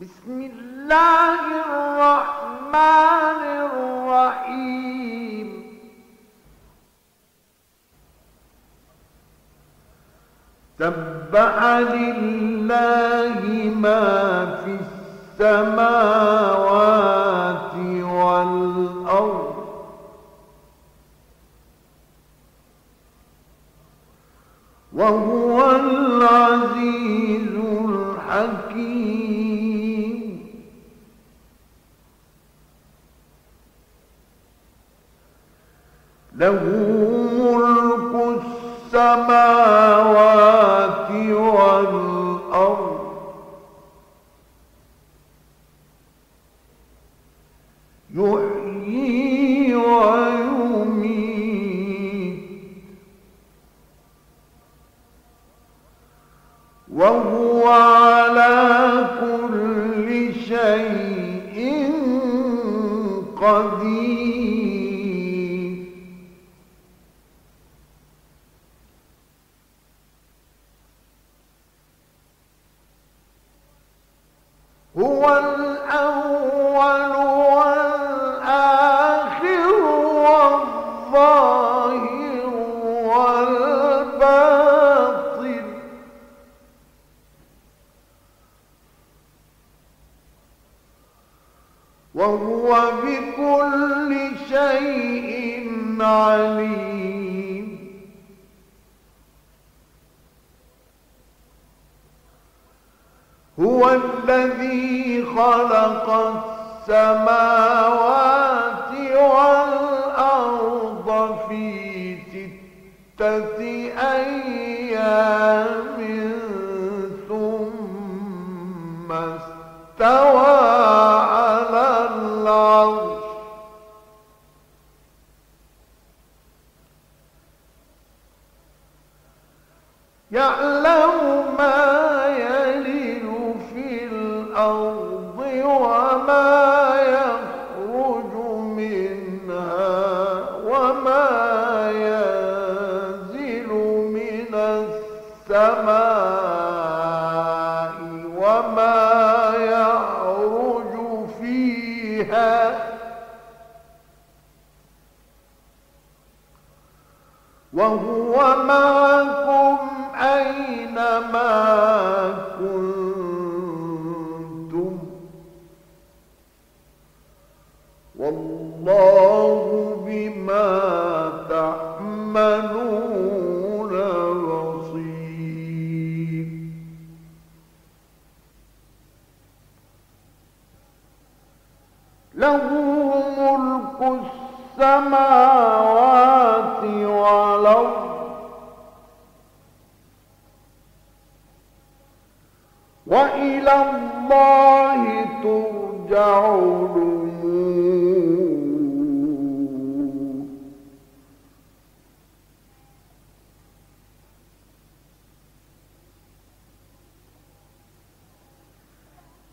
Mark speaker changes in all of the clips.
Speaker 1: بسم الله الرحمن الرحيم. تبع لله ما في السماوات والأرض. وهو العزيز له ملك السماوات هو هو الذي خلق السماوات والأرض في ستة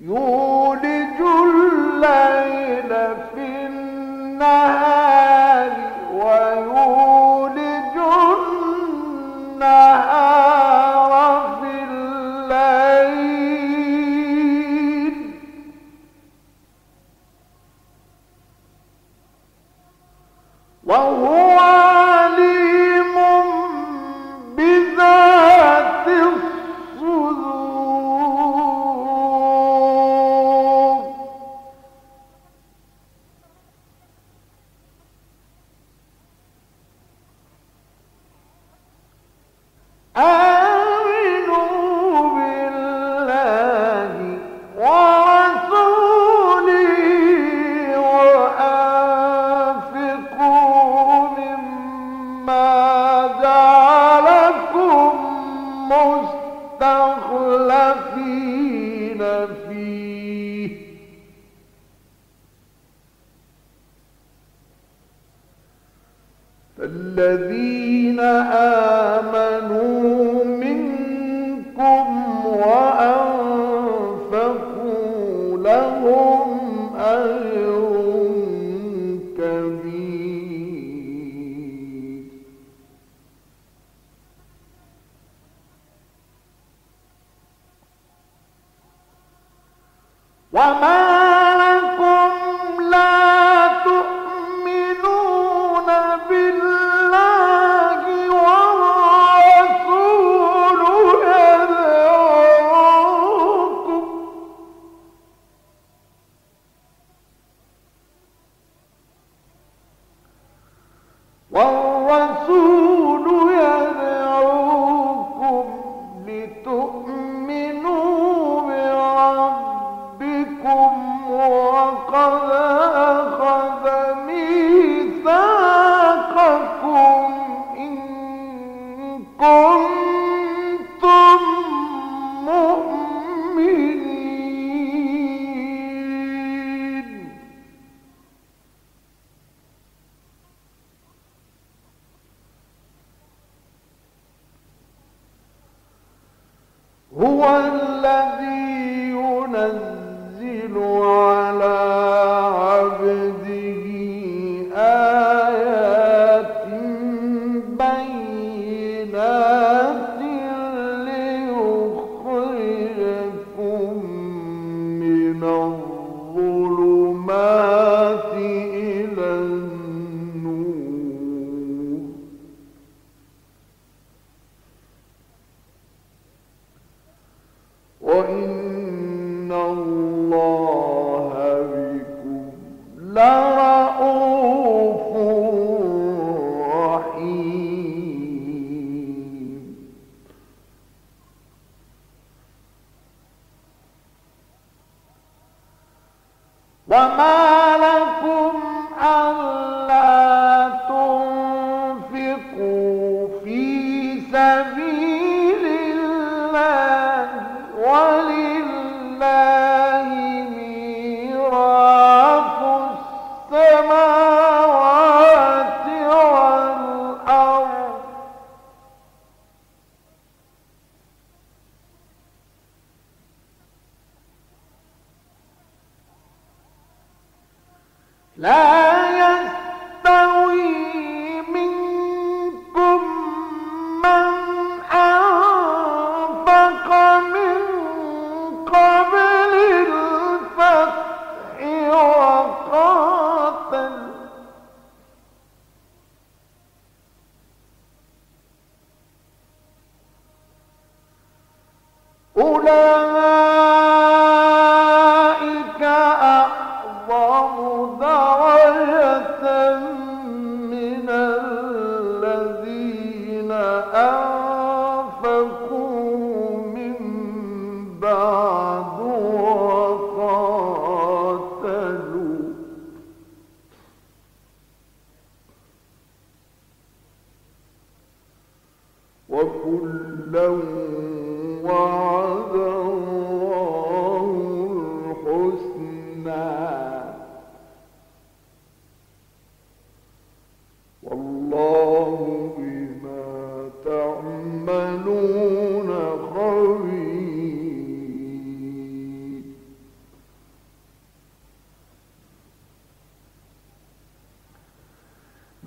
Speaker 1: you الذين آمنوا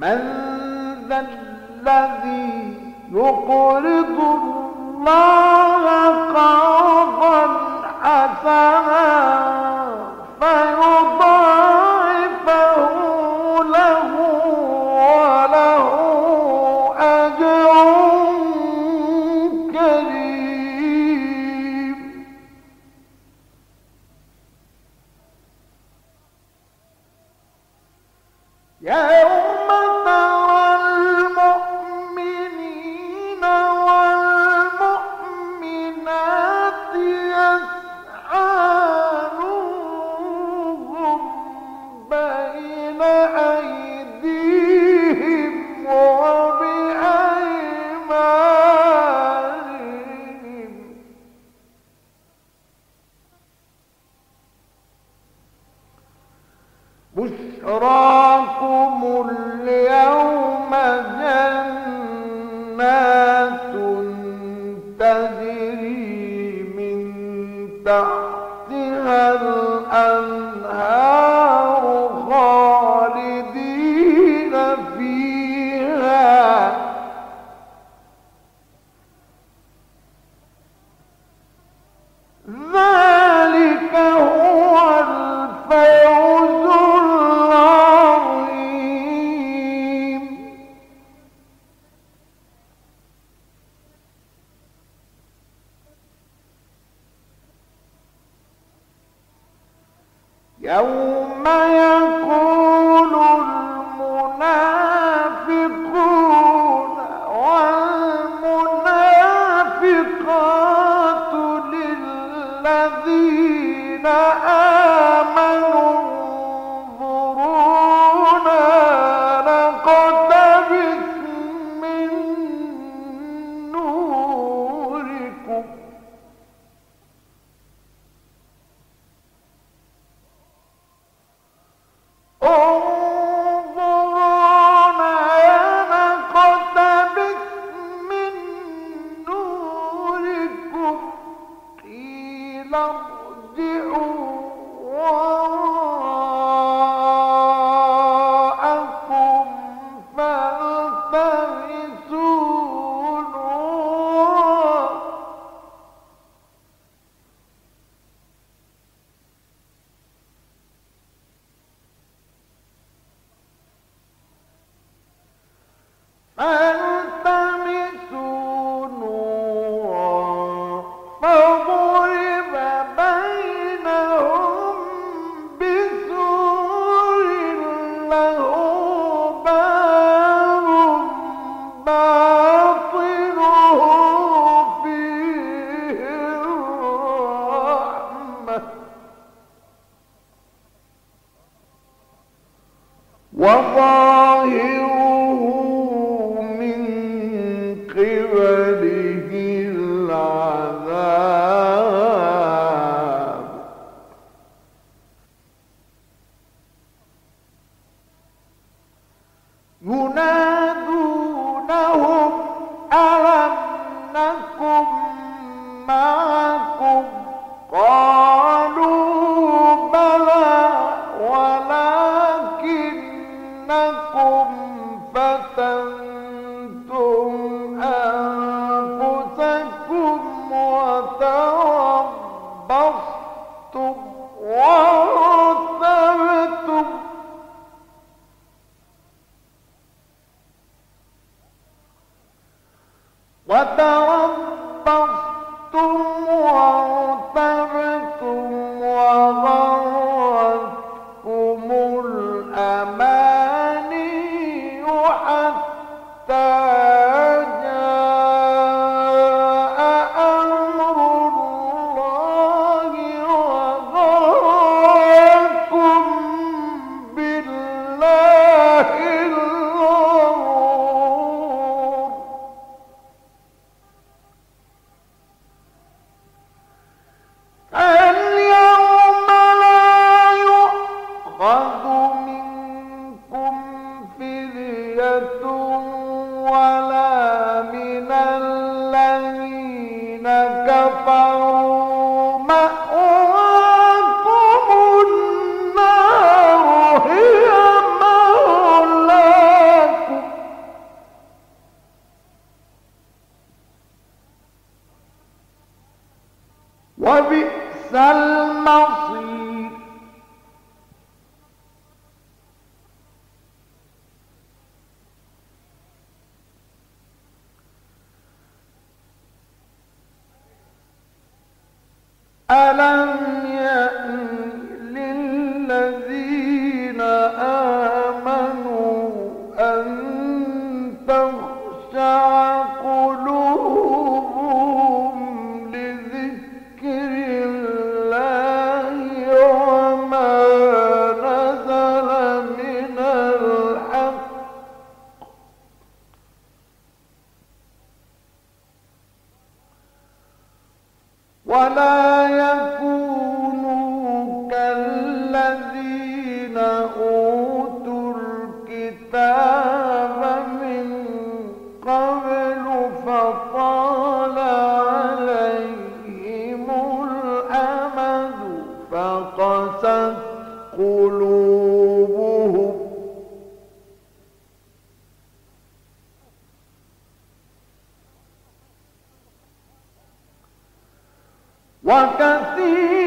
Speaker 1: من ذا الذي يقرض الله قرضا حسنا ذلك هو يوم يقول وتربصتم وبئس المصير. وكثير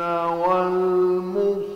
Speaker 1: والمصدقات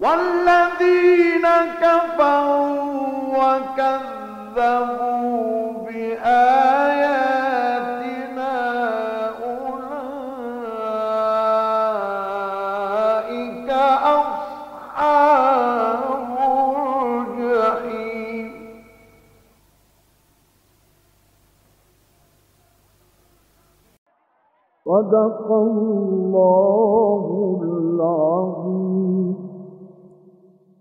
Speaker 1: والذين كفروا وكذبوا بآياتنا أولئك أصحاب الجحيم. صدق الله